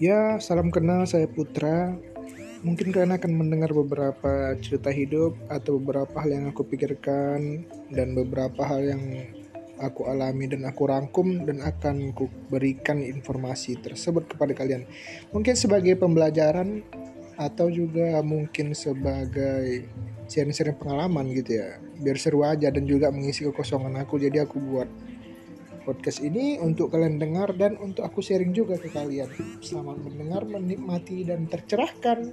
Ya, salam kenal, saya Putra. Mungkin kalian akan mendengar beberapa cerita hidup atau beberapa hal yang aku pikirkan dan beberapa hal yang aku alami dan aku rangkum dan akan ku berikan informasi tersebut kepada kalian. Mungkin sebagai pembelajaran atau juga mungkin sebagai sharing-sharing pengalaman gitu ya. Biar seru aja dan juga mengisi kekosongan aku. Jadi aku buat podcast ini untuk kalian dengar dan untuk aku sharing juga ke kalian. Selamat mendengar, menikmati dan tercerahkan.